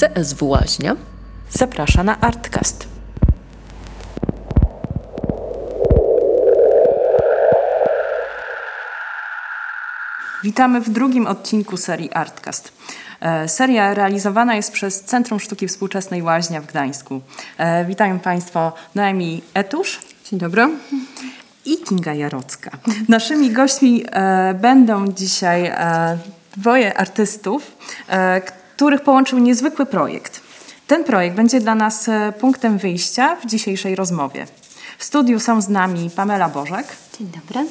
CSW Łaźnia zaprasza na Artcast. Witamy w drugim odcinku serii Artcast. E, seria realizowana jest przez Centrum Sztuki Współczesnej Łaźnia w Gdańsku. E, witają Państwo Noemi Etusz. Dzień dobry. I Kinga Jarocka. Naszymi gośćmi e, będą dzisiaj e, dwoje artystów, e, których połączył niezwykły projekt. Ten projekt będzie dla nas e, punktem wyjścia w dzisiejszej rozmowie. W studiu są z nami Pamela Bożek Dzień dobry.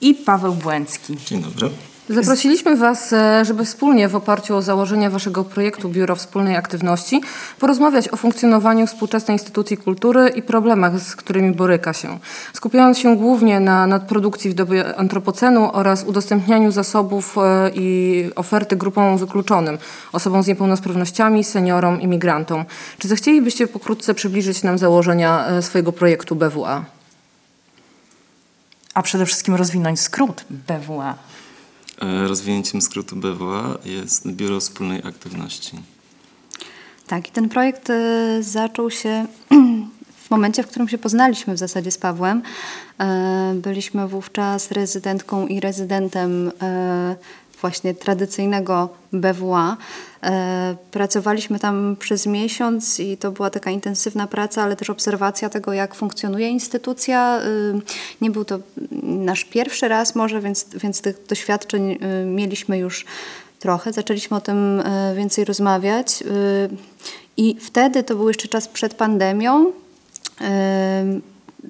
i Paweł Błęcki. Dzień dobry. Zaprosiliśmy Was, e, żeby wspólnie w oparciu o założenia Waszego projektu Biuro Wspólnej Aktywności porozmawiać o funkcjonowaniu współczesnej instytucji kultury i problemach, z którymi boryka się. Skupiając się głównie na nadprodukcji w dobie antropocenu oraz udostępnianiu zasobów e, i oferty grupom wykluczonym, osobom z niepełnosprawnościami, seniorom, imigrantom. Czy zechcielibyście pokrótce przybliżyć nam założenia e, swojego projektu BWA? A przede wszystkim rozwinąć skrót BWA. E, Rozwinięciem skrótu BWA jest Biuro Wspólnej Aktywności. Tak, i ten projekt e, zaczął się w momencie, w którym się poznaliśmy w zasadzie z Pawłem. E, Byliśmy wówczas rezydentką i rezydentem właśnie tradycyjnego BWA. E, Pracowaliśmy tam przez miesiąc i to była taka intensywna praca, ale też obserwacja tego, jak funkcjonuje instytucja. Y, Nie był to nasz pierwszy raz może, więc, więc tych doświadczeń y, mieliśmy już trochę. Zaczęliśmy o tym y, więcej rozmawiać i wtedy, to był jeszcze czas przed pandemią,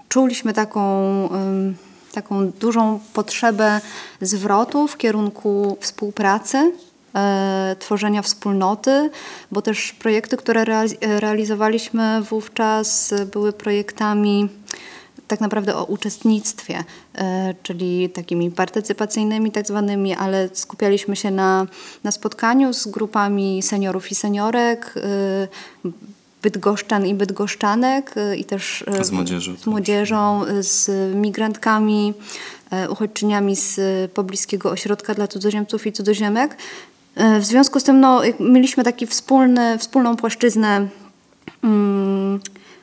czuliśmy taką, taką dużą potrzebę zwrotu w kierunku współpracy, tworzenia wspólnoty, bo też projekty, które reali- realizowaliśmy wówczas były projektami tak naprawdę o uczestnictwie, e, czyli takimi partycypacyjnymi tak zwanymi, ale skupialiśmy się na, na spotkaniu z grupami seniorów i seniorek, e, bydgoszczan i bydgoszczanek e, i też e, Z młodzieżą z, młodzieżą, e, z migrantami, e, uchodźczyniami z e, pobliskiego ośrodka dla cudzoziemców i cudzoziemek. E, W związku z tym no, mieliśmy taki wspólny, wspólną płaszczyznę mm,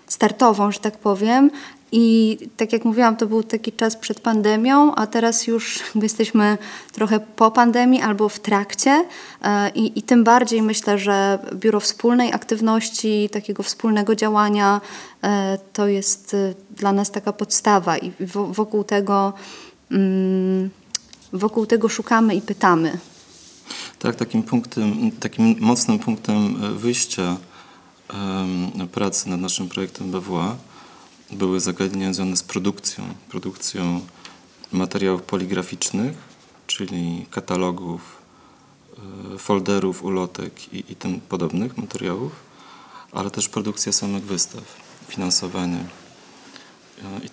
startową, że tak powiem. I tak jak mówiłam, to był taki czas przed pandemią, a teraz już jesteśmy trochę po pandemii albo w trakcie. E, I, I tym bardziej myślę, że biuro wspólnej aktywności, takiego wspólnego działania e, to jest dla nas taka podstawa i wo- wokół tego, mm, wokół tego szukamy i pytamy. Tak, takim punktem, takim mocnym punktem e, wyjścia pracy nad naszym projektem BWA były zagadnienia związane z produkcją, produkcją materiałów poligraficznych, czyli katalogów, e, folderów, ulotek i, i tym podobnych materiałów, ale też produkcja samych wystaw, finansowanie e,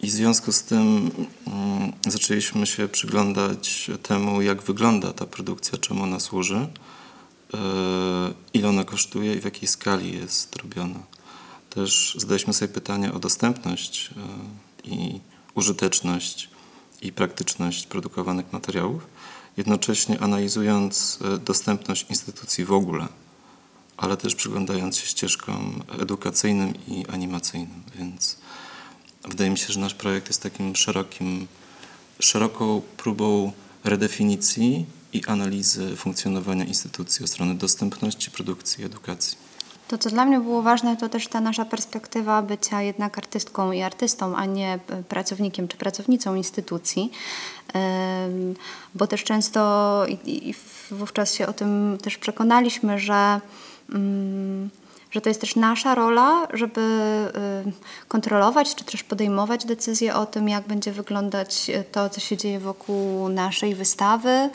i w związku z tym mm, zaczęliśmy się przyglądać temu, jak wygląda ta produkcja, czemu ona służy, e, ile ona kosztuje i w jakiej skali jest robiona. Też zadaliśmy sobie pytanie o dostępność e, i użyteczność i praktyczność produkowanych materiałów, jednocześnie analizując e, dostępność instytucji w ogóle, ale też przyglądając się ścieżkom edukacyjnym i animacyjnym, więc Wydaje mi się, że nasz projekt jest takim szerokim, szeroką próbą redefinicji i analizy funkcjonowania instytucji od strony dostępności, produkcji i edukacji. To, co dla mnie było ważne, to też ta nasza perspektywa bycia jednak artystką i artystą, a nie e, pracownikiem czy pracownicą instytucji. Bo też często i, wówczas się o tym też przekonaliśmy, że, ym, że to jest też nasza rola, żeby y, kontrolować czy też podejmować decyzje o tym, jak będzie wyglądać to, co się dzieje wokół naszej wystawy,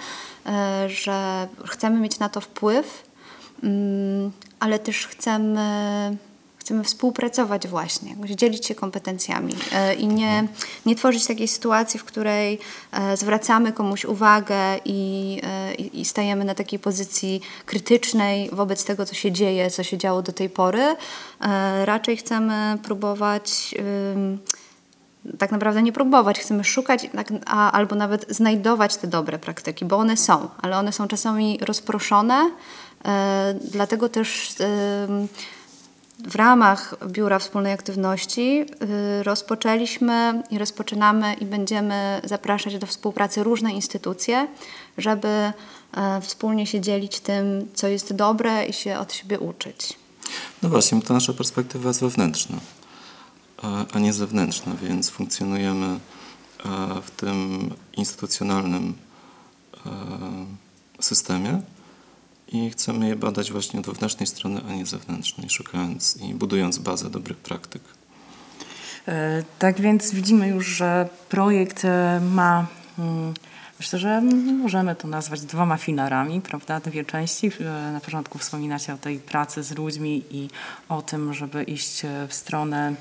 y, że chcemy mieć na to wpływ. Mm, ale też chcemy, chcemy współpracować właśnie, dzielić się kompetencjami e, i nie, nie tworzyć takiej sytuacji, w której e, zwracamy komuś uwagę i, e, i i stajemy na takiej pozycji krytycznej wobec tego, co się dzieje, co się działo do tej pory. Raczej chcemy próbować tak naprawdę nie próbować, chcemy szukać tak, a, albo nawet znajdować te dobre praktyki, bo one są, ale one są czasami rozproszone, e, dlatego też e, w ramach Biura Wspólnej Aktywności y, rozpoczęliśmy i rozpoczynamy i będziemy zapraszać do współpracy różne instytucje, żeby e, wspólnie się dzielić tym, co jest dobre i się od siebie uczyć. No właśnie, to nasza perspektywa jest wewnętrzna, a nie zewnętrzna, więc funkcjonujemy w tym instytucjonalnym systemie i chcemy je badać właśnie od wewnętrznej strony, a nie zewnętrznej, szukając i budując bazę dobrych praktyk. E, tak więc widzimy już, że projekt e, ma, mm, myślę, że możemy to nazwać dwoma filarami, prawda? Dwie części. E, na początku wspominacie o tej pracy z ludźmi i o tym, żeby iść w stronę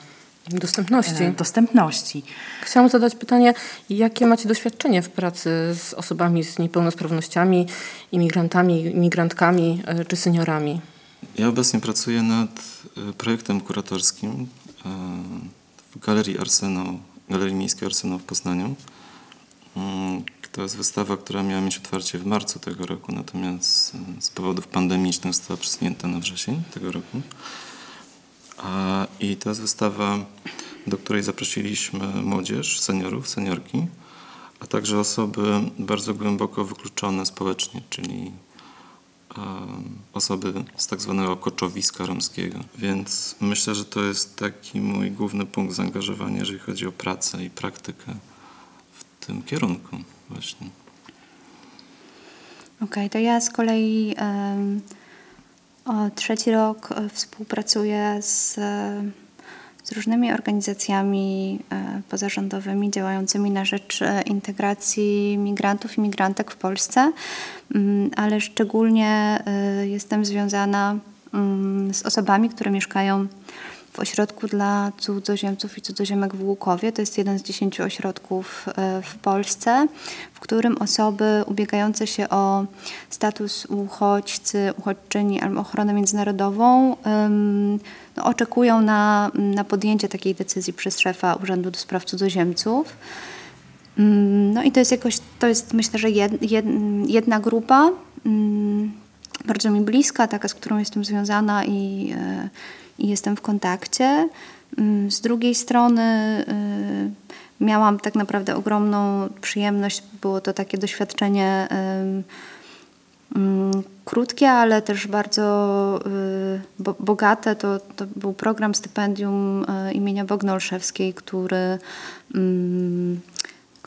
Dostępności. E, dostępności. Chciałam zadać pytanie, jakie macie doświadczenie w pracy z osobami z niepełnosprawnościami, imigrantami, imigrantkami e, czy seniorami? Ja obecnie pracuję nad e, projektem kuratorskim w Galerii Arsenał, Galerii Miejskiej Arsenał w Poznaniu. Mm, to jest wystawa, która miała mieć otwarcie w marcu tego roku, natomiast z powodów pandemicznych została przesunięta na wrzesień tego roku. I to jest wystawa, do której zaprosiliśmy młodzież, seniorów, seniorki, a także osoby bardzo głęboko wykluczone społecznie, czyli osoby z tak zwanego koczowiska romskiego. Więc myślę, że to jest taki mój główny punkt zaangażowania, jeżeli chodzi o pracę i praktykę w tym kierunku właśnie. Okej, okay, to ja z kolei um, trzeci rok e, współpracuję z, z różnymi organizacjami e, pozarządowymi działającymi na rzecz e, integracji migrantów i migrantek w Polsce, mm, ale szczególnie jestem związana mm, z osobami, które mieszkają w ośrodku dla cudzoziemców i cudzoziemek w Łukowie. To jest jeden z dziesięciu ośrodków e, w Polsce, w którym osoby ubiegające się o status uchodźcy, uchodźczyni albo ochronę międzynarodową no, oczekują na, na podjęcie takiej decyzji przez szefa Urzędu do Spraw Cudzoziemców. Mm, no i to jest jakoś, to jest myślę, że jed, jedna grupa, mm, bardzo mi bliska, taka, z którą jestem związana i e, i jestem w kontakcie. Mm, z drugiej strony y, miałam tak naprawdę ogromną przyjemność. Było to takie doświadczenie mm, krótkie, ale też bardzo y, bogate. To, to był program stypendium y, imienia Bogny Olszewskiej, który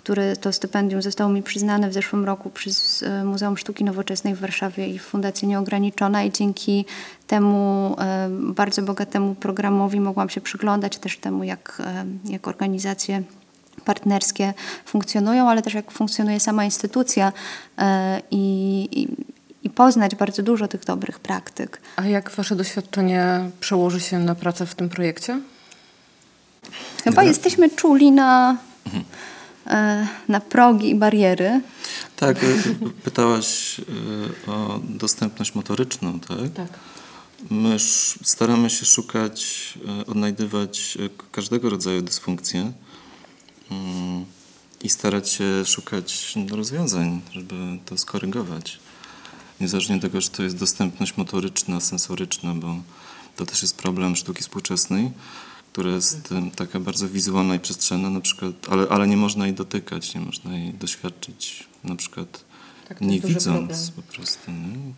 który to stypendium zostało mi przyznane w zeszłym roku przez e, Muzeum Sztuki Nowoczesnej w Warszawie i Fundację Nieograniczona i dzięki temu e, bardzo bogatemu programowi mogłam się przyglądać też temu, jak, e, jak organizacje partnerskie funkcjonują, ale też jak funkcjonuje sama instytucja i, i, i poznać bardzo dużo tych dobrych praktyk. A jak Wasze doświadczenie przełoży się na pracę w tym projekcie? Chyba jesteśmy czuli na, mhm. Na progi i bariery. Tak, e, pytałaś e, o dostępność motoryczną, tak? Tak. My staramy się szukać, odnajdywać każdego rodzaju dysfunkcje mm, i starać się szukać rozwiązań, żeby to skorygować. Niezależnie od tego, że to jest dostępność motoryczna, sensoryczna, bo to też jest problem sztuki współczesnej która jest taka bardzo wizualna i przestrzenna, na przykład, ale, ale nie można jej dotykać, nie można jej doświadczyć, na przykład tak, nie widząc po prostu. Nie?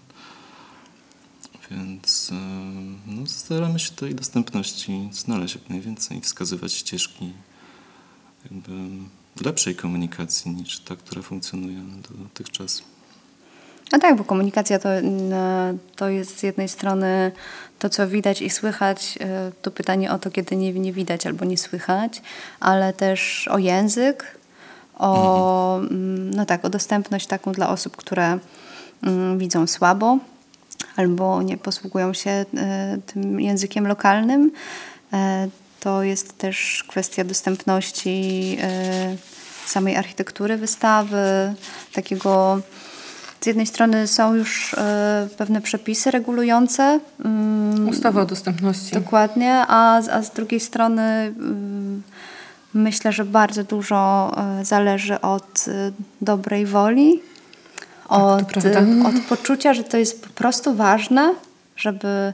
Więc no, staramy się tej dostępności znaleźć jak najwięcej i wskazywać ścieżki jakby lepszej komunikacji niż ta, która funkcjonuje dotychczas. No tak, bo komunikacja to, to jest z jednej strony to, co widać i słychać, e, to pytanie o to, kiedy nie, nie widać albo nie słychać, ale też o język, o, mhm. no tak, o dostępność taką dla osób, które mm, widzą słabo albo nie posługują się e, tym językiem lokalnym. E, to jest też kwestia dostępności samej architektury wystawy, takiego z jednej strony są już e, pewne przepisy regulujące. Mm, Ustawa o dostępności. Dokładnie, a, a z drugiej strony mm, myślę, że bardzo dużo e, zależy od e, dobrej woli, od, prawda. od poczucia, że to jest po prostu ważne, żeby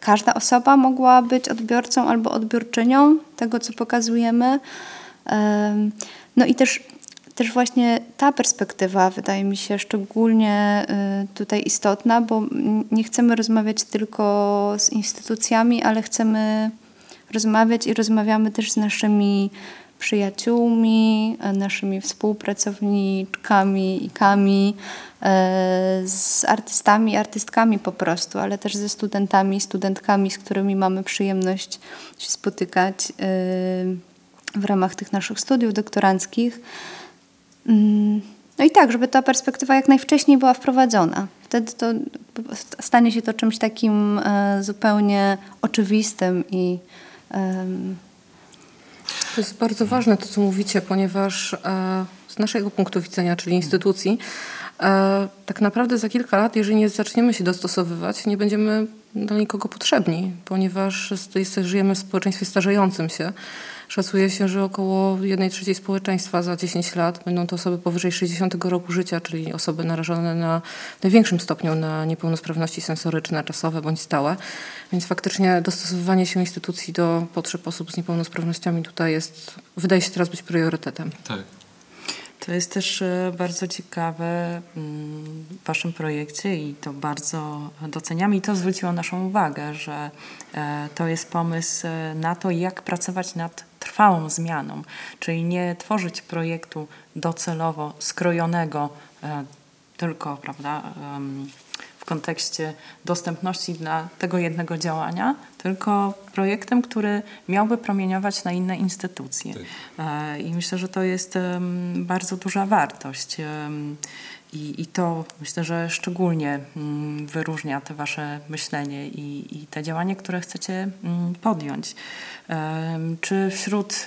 każda osoba mogła być odbiorcą albo odbiorczynią tego, co pokazujemy. Em, No i też, też właśnie ta perspektywa wydaje mi się szczególnie y, tutaj istotna, bo nie chcemy rozmawiać tylko z instytucjami, ale chcemy rozmawiać i rozmawiamy też z naszymi przyjaciółmi, e, naszymi współpracowniczkami, ikami, e, z artystami, artystkami po prostu, ale też ze studentami, studentkami, z którymi mamy przyjemność się spotykać e, w ramach tych naszych studiów doktoranckich. Mm, No i tak, żeby ta perspektywa jak najwcześniej była wprowadzona. Wtedy to stanie się to czymś takim e, zupełnie oczywistym i To jest bardzo ważne to, co mówicie, ponieważ e, z naszego punktu widzenia, czyli instytucji, e, tak naprawdę za kilka lat, jeżeli nie zaczniemy się dostosowywać, nie będziemy dla nikogo potrzebni, ponieważ żyjemy w społeczeństwie starzejącym się. Szacuje się, że około 1 trzeciej społeczeństwa za 10 lat będą to osoby powyżej 60 roku życia, czyli osoby narażone na największym stopniu na niepełnosprawności sensoryczne, czasowe bądź stałe. Więc faktycznie dostosowywanie się instytucji do potrzeb osób z niepełnosprawnościami tutaj jest, wydaje się teraz być priorytetem. Tak. To jest też e, bardzo ciekawe mm, w Waszym projekcie i to bardzo doceniamy i to zwróciło naszą uwagę, że e, to jest pomysł e, na to, jak pracować nad trwałą zmianą, czyli nie tworzyć projektu docelowo skrojonego tylko prawda, kontekście dostępności dla tego jednego działania, tylko projektem, który miałby promieniować na inne instytucje. E, I myślę, że to jest bardzo duża wartość. I, I to myślę, że szczególnie mm, wyróżnia te wasze myślenie i, i te działanie, które chcecie mm, podjąć. Czy wśród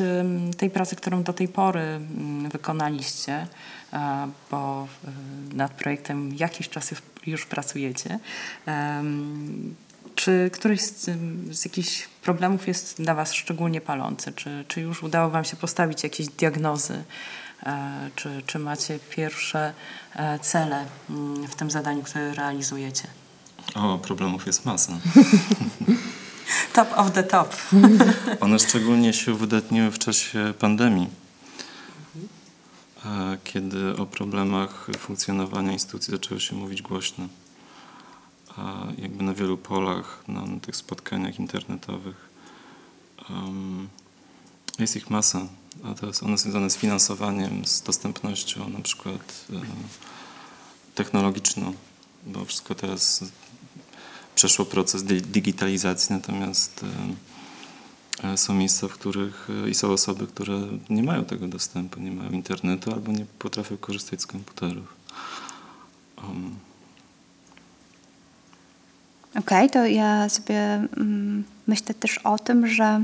tej pracy, którą do tej pory mm, wykonaliście, e, bo e, nad projektem jakiś czas już, pracujecie, czy któryś z, z jakichś problemów jest dla Was szczególnie palący? Czy, czy już udało Wam się postawić jakieś diagnozy? E, Czy, czy macie pierwsze e, cele mm, w tym zadaniu, które realizujecie? O, problemów jest masa. Top of the top. One szczególnie się uwydatniły w czasie pandemii, e, kiedy o problemach funkcjonowania instytucji zaczęło się mówić głośno. A jakby na wielu polach, na, na tych spotkaniach internetowych. em, jest ich masa, a to jest one związane z finansowaniem, z dostępnością na przykład e, technologiczną, bo wszystko teraz przeszło proces di- digitalizacji, natomiast e, e, są miejsca, w których i są osoby, które nie mają tego dostępu, nie mają internetu albo nie potrafią korzystać z komputerów. Um, Okej, to ja sobie mm, myślę też o tym, że,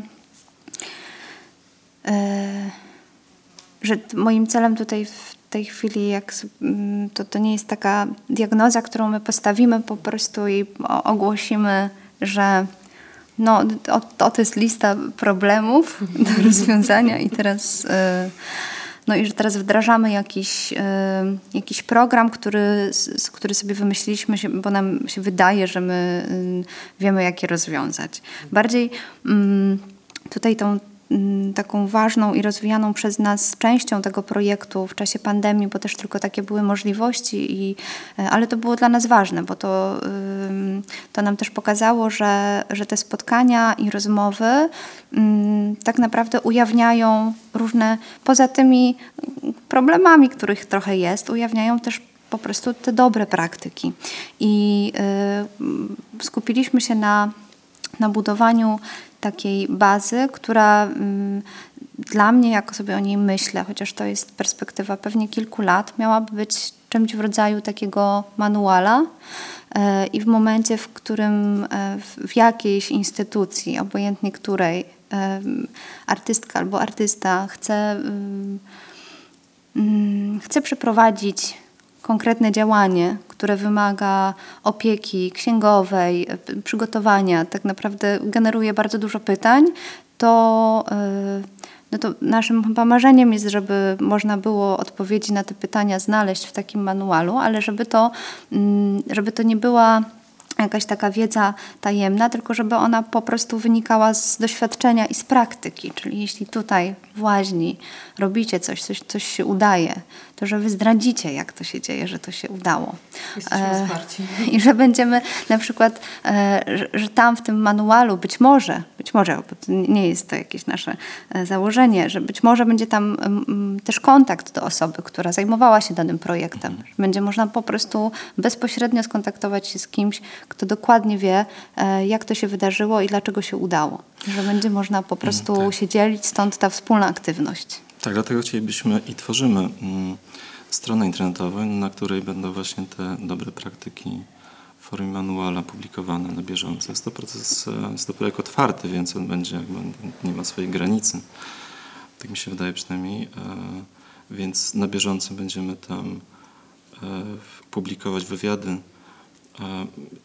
że t- moim celem tutaj w tej chwili, jak mm, to, to nie jest taka diagnoza, którą my postawimy po prostu i ogłosimy, że no, o, o, to jest lista problemów do rozwiązania i teraz, e, no i że teraz wdrażamy jakiś, e, jakiś program, który, który sobie wymyśliliśmy, bo nam się wydaje, że my y, wiemy, jak je rozwiązać. Bardziej mm, tutaj tą mm, taką ważną i rozwijaną przez nas częścią tego projektu w czasie pandemii, bo też tylko takie były możliwości, i, e, ale to było dla nas ważne, bo to, to nam też pokazało, że, że te spotkania i rozmowy tak naprawdę ujawniają różne, poza tymi problemami, których trochę jest, ujawniają też po prostu te dobre praktyki. I y, skupiliśmy się na, na budowaniu takiej bazy, która ym, dla mnie, jak sobie o niej myślę, chociaż to jest perspektywa pewnie kilku lat, miałaby być czymś w rodzaju takiego manuala. E, I w momencie, w którym e, w- jakiejś instytucji, obojętnie której, em, artystka albo artysta chce, ym, mm, chce przeprowadzić konkretne działanie, które wymaga opieki księgowej, e, przygotowania, tak naprawdę generuje bardzo dużo pytań, to, y, no to naszym chyba marzeniem jest, żeby można było odpowiedzi na te pytania znaleźć w takim manualu, ale żeby to, mm, żeby to nie była jakaś taka wiedza tajemna, tylko żeby ona po prostu wynikała z doświadczenia i z praktyki. Czyli jeśli tutaj w łaźni robicie coś, coś, coś się udaje, to że wy zdradzicie, jak to się dzieje, że to się udało. Jesteśmy otwarci. I że będziemy na przykład, e, że, że tam w tym manualu być może, być może, bo to nie jest to jakieś nasze e, założenie, że być może będzie tam mm, też kontakt do osoby, która zajmowała się danym projektem. Że Będzie można po prostu bezpośrednio skontaktować się z kimś, kto dokładnie wie, e, jak to się wydarzyło i dlaczego się udało. Że będzie można po prostu tak. się dzielić, stąd ta wspólna aktywność. Tak, dlatego chcielibyśmy i tworzymy mm, stronę internetową, na której będą właśnie te dobre praktyki formie manuala publikowane na bieżąco. Jest to proces, e, jest to projekt otwarty, więc on będzie, jakby, nie ma swojej granicy. Tak mi się wydaje przynajmniej. E, Więc na bieżąco będziemy tam e, publikować wywiady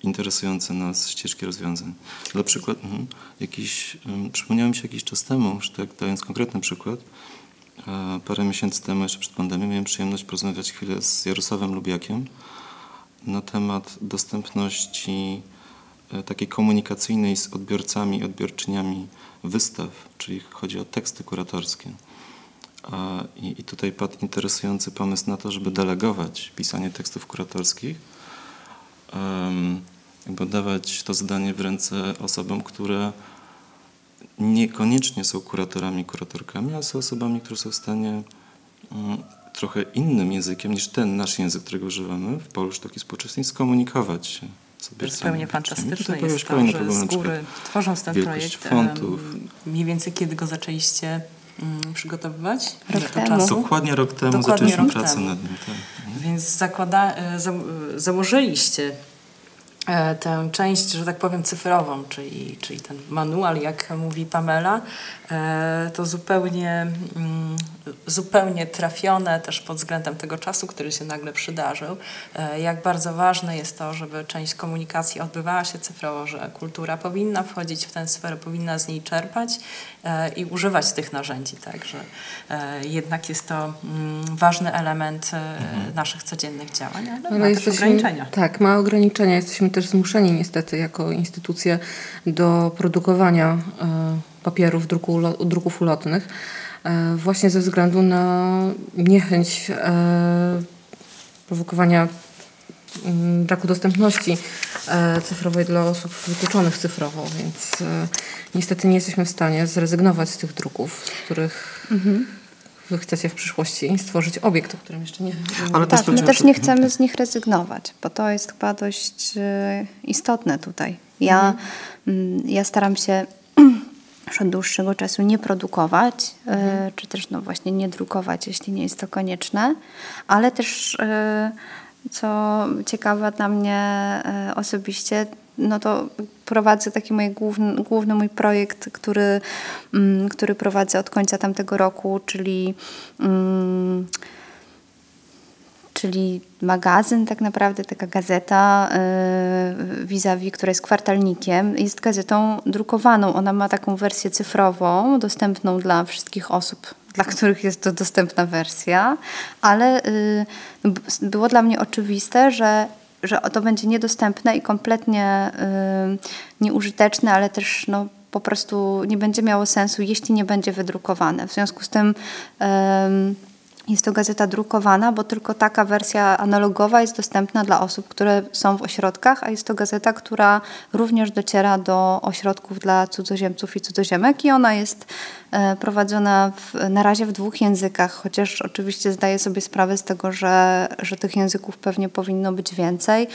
interesujące nas ścieżki rozwiązań. Dla przykład, mhm, jakiś, em, przypomniało mi się jakiś czas temu, już tak dając konkretny przykład, parę miesięcy temu, jeszcze przed pandemią, miałem przyjemność porozmawiać chwilę z Jarosławem Lubiakiem na temat dostępności e, takiej komunikacyjnej z odbiorcami i odbiorczyniami wystaw, czyli chodzi o teksty kuratorskie. I, tutaj padł interesujący pomysł na to, żeby delegować pisanie tekstów kuratorskich, jakby oddawać to zadanie w ręce osobom, które niekoniecznie są kuratorami, kuratorkami, ale są osobami, które są w stanie mm, trochę innym językiem niż ten nasz język, którego używamy w polu sztuki współczesnej, skomunikować się odbiorcami. Zupełnie fantastyczne jest to, że z góry tworząc ten projekt, fontów. mniej więcej kiedy go zaczęliście mm, przygotowywać? Rok temu. czasu? Dokładnie rok temu Dokładnie zaczęliśmy rok pracę temu. nad nim. Tak. Więc zakłada, e, za, założyliście e, tę część, że tak powiem, cyfrową, czyli, czyli ten manual, jak mówi Pamela, e, to zupełnie, mm, zupełnie trafione też pod względem tego czasu, który się nagle przydarzył. E, Jak bardzo ważne jest to, żeby część komunikacji odbywała się cyfrowo, że kultura powinna wchodzić w tę sferę, powinna z niej czerpać e, i używać tych narzędzi. Także e, jednak jest to mm, ważny element e, naszych codziennych działań, ale Ale ma też ograniczenia. Tak, ma ograniczenia. Jesteśmy też zmuszeni niestety jako instytucje do produkowania papierów, druku, druków ulotnych właśnie ze względu na niechęć e, prowokowania mm, braku dostępności e, cyfrowej dla osób wykluczonych cyfrowo, więc e, niestety nie jesteśmy w stanie zrezygnować z tych druków, z których wy chcecie w przyszłości stworzyć obiekt, o którym jeszcze nie Ale też Tak, my też nie chcemy z nich rezygnować, bo to jest chyba dość e, istotne tutaj. Ja, mm, ja staram się od dłuższego czasu nie produkować, e, czy też no właśnie nie drukować, jeśli nie jest to konieczne, ale też e, co ciekawe dla mnie e, osobiście, no to prowadzę taki mój główny, główny mój projekt, który, mm, który prowadzę od końca tamtego roku, czyli mm, czyli magazyn tak naprawdę, taka gazeta yy, vis-a-vis, która jest kwartalnikiem, jest gazetą drukowaną. Ona ma taką wersję cyfrową, dostępną dla wszystkich osób, dla których jest to dostępna wersja, ale b- było dla mnie oczywiste, że że to będzie niedostępne i kompletnie yy, nieużyteczne, ale też no, po prostu nie będzie miało sensu, jeśli nie będzie wydrukowane. W związku z tym ym, jest to gazeta drukowana, bo tylko taka wersja analogowa jest dostępna dla osób, które są w ośrodkach, a jest to gazeta, która również dociera do ośrodków dla cudzoziemców i cudzoziemek i ona jest prowadzona w, na razie w dwóch językach, chociaż oczywiście zdaję sobie sprawę z tego, że, że tych języków pewnie powinno być więcej.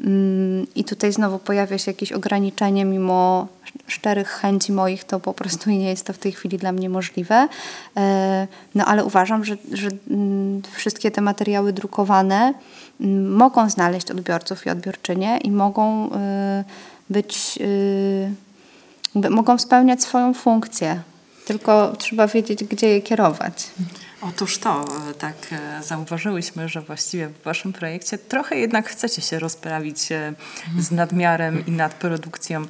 Mm, I tutaj znowu pojawia się jakieś ograniczenie, mimo szczerych chęci moich, to po prostu nie jest to w tej chwili dla mnie możliwe. E, No ale uważam, że, że mm, wszystkie te materiały drukowane mm, mogą znaleźć odbiorców i odbiorczynie i mogą y, być, y, mogą spełniać swoją funkcję. Tylko trzeba wiedzieć, gdzie je kierować. Otóż to, e, tak e, zauważyłyśmy, że właściwie w waszym projekcie trochę jednak chcecie się rozprawić e, z nadmiarem i nadprodukcją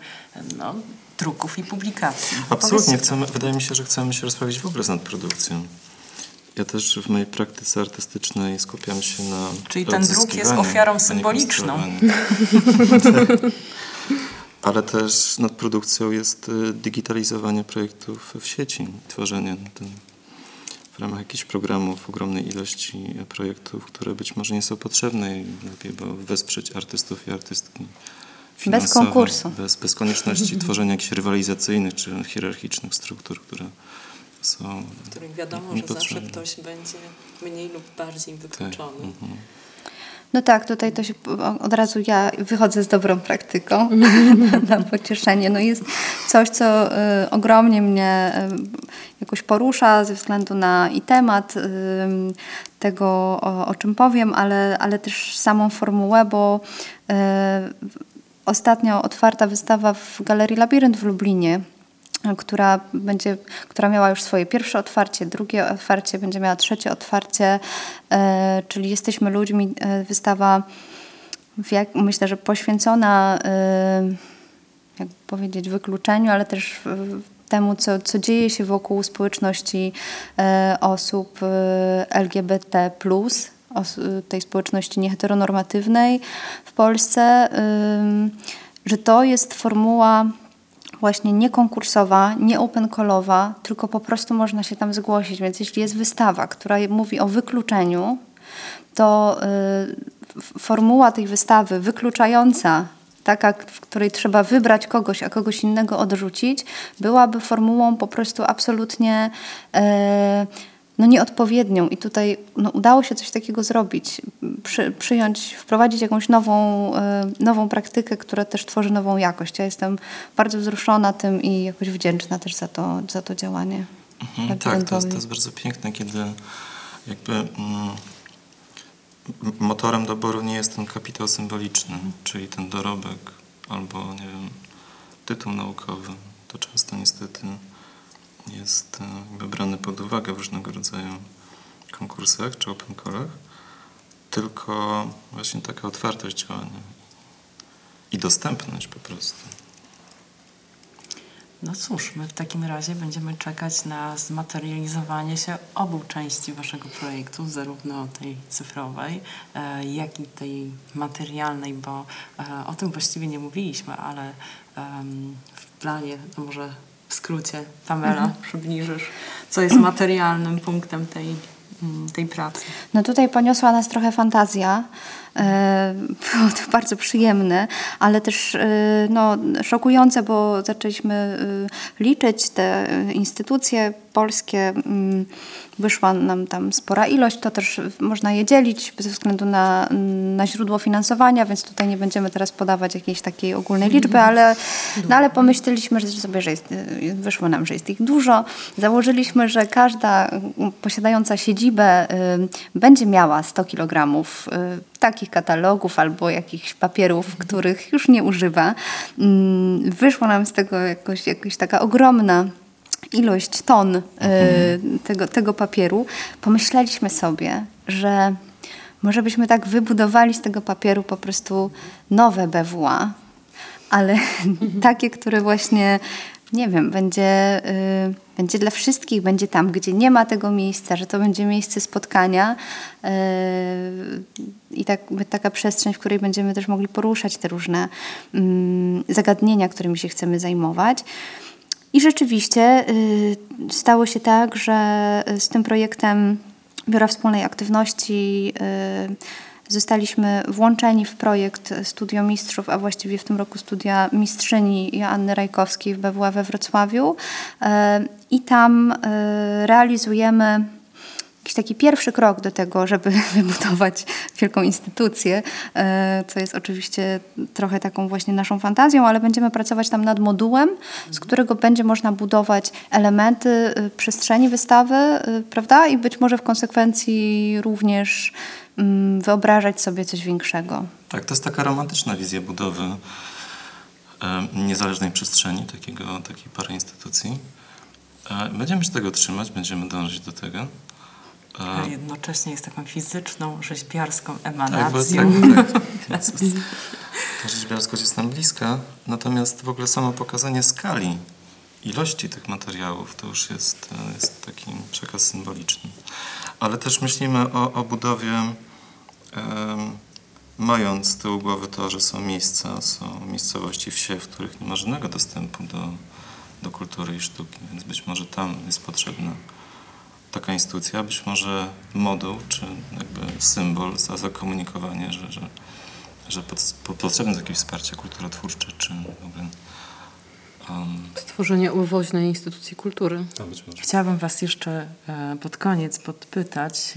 no, druków i publikacji. Absolutnie. Chcemy, wydaje mi się, że chcemy się rozprawić w ogóle z nadprodukcją. Ja też w mojej praktyce artystycznej skupiam się na Czyli ten druk jest ofiarą symboliczną. Ale też nad produkcją jest y, digitalizowanie projektów w sieci, tworzenie ten, w ramach jakichś programów ogromnej ilości projektów, które być może nie są potrzebne i lepiej było wesprzeć artystów i artystki. finansowo, konkursu. Bez, bez konieczności tworzenia jakichś rywalizacyjnych czy hierarchicznych struktur, które są w których wiadomo, że zawsze ktoś będzie mniej lub bardziej wykluczony. Mhm. No tak, tutaj to się od razu ja wychodzę z dobrą praktyką na, pocieszenie. No jest coś, co y, ogromnie mnie y, jakoś porusza ze względu na i temat y, tego, o, o czym powiem, ale, ale też samą formułę, bo ostatnio otwarta wystawa w Galerii Labirynt w Lublinie która, będzie, która miała już swoje pierwsze otwarcie, drugie otwarcie, będzie miała trzecie otwarcie, e, czyli Jesteśmy ludźmi, e, wystawa jak, myślę, że poświęcona e, jak powiedzieć, wykluczeniu, ale też temu, co, co dzieje się wokół społeczności osób LGBT+, tej społeczności nieheteronormatywnej w Polsce, że to jest formuła właśnie nie konkursowa, nie open callowa, tylko po prostu można się tam zgłosić. Więc jeśli jest wystawa, która mówi o wykluczeniu, to y, formuła tej wystawy wykluczająca, taka, w której trzeba wybrać kogoś, a kogoś innego odrzucić, byłaby formułą po prostu absolutnie e, no nieodpowiednią. I tutaj no, udało się coś takiego zrobić, Przy, przyjąć, wprowadzić jakąś nową, e, nową praktykę, która też tworzy nową jakość. Ja jestem bardzo wzruszona tym i jakoś wdzięczna też za to, za to działanie. Mhm, tak, to jest, to jest bardzo piękne, kiedy jakby mm, motorem doboru nie jest ten kapitał symboliczny, czyli ten dorobek albo, nie wiem, tytuł naukowy. To często niestety jest e, jakby brane pod uwagę w różnego rodzaju konkursach czy open callach, tylko właśnie taka otwartość działania i dostępność po prostu. No cóż, my w takim razie będziemy czekać na zmaterializowanie się obu części Waszego projektu, zarówno tej cyfrowej, e, jak i tej materialnej, bo e, o tym właściwie nie mówiliśmy, ale w planie, może w skrócie, Pamela, przybliżysz, co jest materialnym punktem tej, tej pracy. No tutaj poniosła nas trochę fantazja. E, Było to bardzo przyjemne, ale też e, no, szokujące, bo zaczęliśmy e, liczyć te instytucje polskie. mm, Wyszła nam tam spora ilość, to też można je dzielić ze względu na, na źródło finansowania, więc tutaj nie będziemy teraz podawać jakiejś takiej ogólnej liczby, ale, no, ale pomyśleliśmy że sobie, że jest, wyszło nam, że jest ich dużo. Założyliśmy, że każda mm, posiadająca siedzibę y, będzie miała 100 kg takich katalogów albo jakichś papierów, których już nie używa. Mm, Wyszło nam z tego jakoś, jakoś taka ogromna ilość ton y, tego, tego papieru. Pomyśleliśmy sobie, że może byśmy tak wybudowali z tego papieru po prostu nowe BWA, ale takie, które właśnie, nie wiem, będzie, y, będzie dla wszystkich, będzie tam, gdzie nie ma tego miejsca, że to będzie miejsce spotkania y, i tak, taka przestrzeń, w której będziemy też mogli poruszać te różne mm, zagadnienia, którymi się chcemy zajmować. I rzeczywiście y, stało się tak, że y, z tym projektem Biura Wspólnej Aktywności y, zostaliśmy włączeni w projekt Studio Mistrzów, a właściwie w tym roku studia mistrzyni Joanny Rajkowskiej w BWA we Wrocławiu. Y, I tam y, realizujemy jakiś taki pierwszy krok do tego, żeby wybudować wielką instytucję, e, co jest oczywiście trochę taką właśnie naszą fantazją, ale będziemy pracować tam nad modułem, z którego będzie można budować elementy e, przestrzeni wystawy, e, prawda? I być może w konsekwencji również mm, wyobrażać sobie coś większego. Tak, to jest taka romantyczna wizja budowy niezależnej przestrzeni, takiego, takiej pary instytucji. Będziemy się tego trzymać, będziemy dążyć do tego. A jednocześnie jest taką fizyczną, rzeźbiarską tak, emanacją. tak, tak. To jest, Rzeźbiarskość jest nam bliska, natomiast w ogóle samo pokazanie skali, ilości tych materiałów to już jest, e, jest taki przekaz symboliczny. Ale też myślimy o, o budowie, mając z tyłu głowy to, że są miejsca, są miejscowości, wsie, w których nie ma żadnego dostępu do, do kultury i sztuki, więc być może tam jest potrzebna taka instytucja, być może moduł, czy jakby symbol za zakomunikowanie, że, że, że potrzebne jest jakieś wsparcie kulturotwórcze, czy w ogóle... Um, Stworzenie uwoźnej instytucji kultury. może. Chciałabym Was jeszcze e, pod koniec podpytać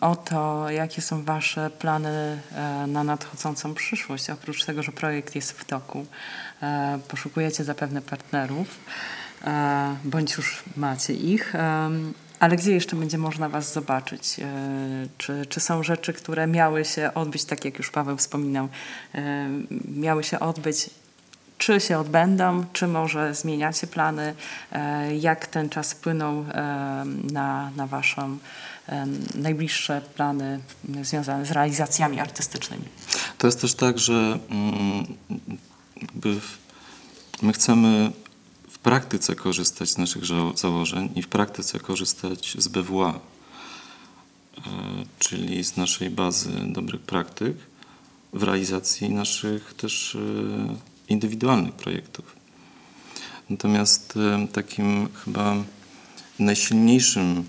o to, jakie są Wasze plany e, na nadchodzącą przyszłość. Oprócz tego, że projekt jest w toku, e, poszukujecie zapewne partnerów, bądź już macie ich. Ale gdzie jeszcze będzie można Was zobaczyć? E, Czy, czy są rzeczy, które miały się odbyć, tak jak już Paweł wspominał, e, miały się odbyć czy się odbędą, czy może zmieniacie plany, e, jak ten czas wpłynął na, na Waszą e, najbliższe plany związane z realizacjami artystycznymi. To jest też tak, że mm, my chcemy praktyce korzystać z naszych założeń i w praktyce korzystać z BWA, e, czyli z naszej bazy dobrych praktyk w realizacji naszych też e, indywidualnych projektów. Natomiast e, takim chyba najsilniejszym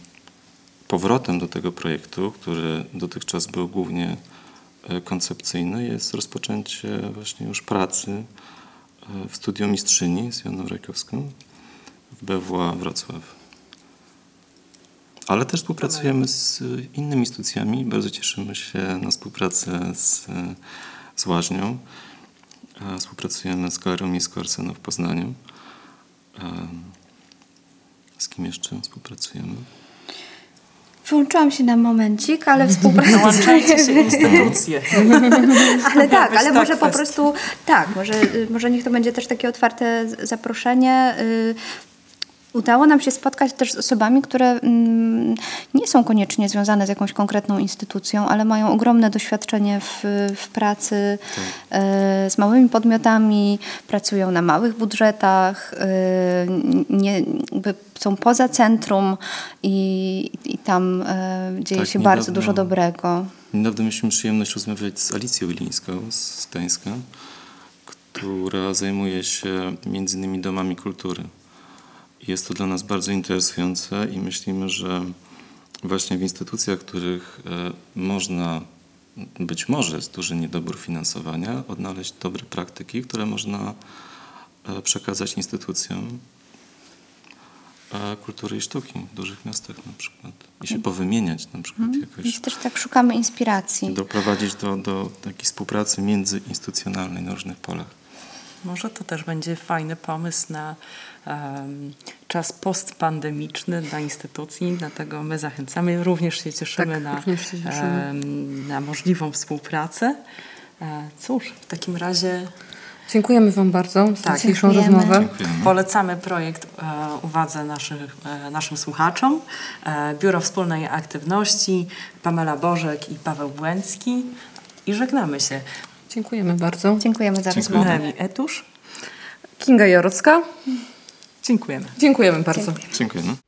powrotem do tego projektu, który dotychczas był głównie koncepcyjny, jest rozpoczęcie właśnie już pracy w studio Mistrzyni z Joanną Rajkowską w BWA Wrocław. Ale też współpracujemy z innymi instytucjami. Bardzo cieszymy się na współpracę z, z Łaźnią. Współpracujemy z Galerią Miejską Arsenu w Poznaniu. Z kim jeszcze współpracujemy? Włączyłam się na momencik, ale współpracuję. Dołączajcie się instytucje. Ale tak, ale tak może po prostu tak, może, y, może niech to będzie też takie otwarte zaproszenie. Udało nam się spotkać też z osobami, które mm, nie są koniecznie związane z jakąś konkretną instytucją, ale mają ogromne doświadczenie w, w pracy y, z małymi podmiotami, pracują na małych budżetach, y, nie, są poza centrum i, i tam y, dzieje Tak, się bardzo niedawno- dużo dobrego. Niedawno mieliśmy przyjemność rozmawiać z Alicją Ilińską z Gdańska, która zajmuje się między innymi domami kultury. Jest to dla nas bardzo interesujące i myślimy, że właśnie w instytucjach, w których e, można, być może jest duży niedobór finansowania, odnaleźć dobre praktyki, które można e, przekazać instytucjom e, kultury i sztuki w dużych miastach na przykład. I się powymieniać na przykład jakoś Więc też tak szukamy inspiracji. doprowadzić do, do takiej współpracy międzyinstytucjonalnej na różnych polach. Może to też będzie fajny pomysł na em, czas postpandemiczny dla instytucji, dlatego my zachęcamy, również się cieszymy, Tak, na, również się cieszymy. na możliwą współpracę. E, cóż, w takim razie Dziękujemy Wam bardzo za Tak. dzisiejszą Dziękujemy. rozmowę. Dziękujemy. Polecamy projekt e, uwadze naszych, e, naszym słuchaczom. E, Biuro Wspólnej Aktywności, Pamela Bożek i Paweł Błęcki. I żegnamy się. Dziękujemy bardzo. Dziękujemy za rozmowę. Etusz. Kinga Jarocka. Dziękujemy. Dziękujemy bardzo. Dziękujemy.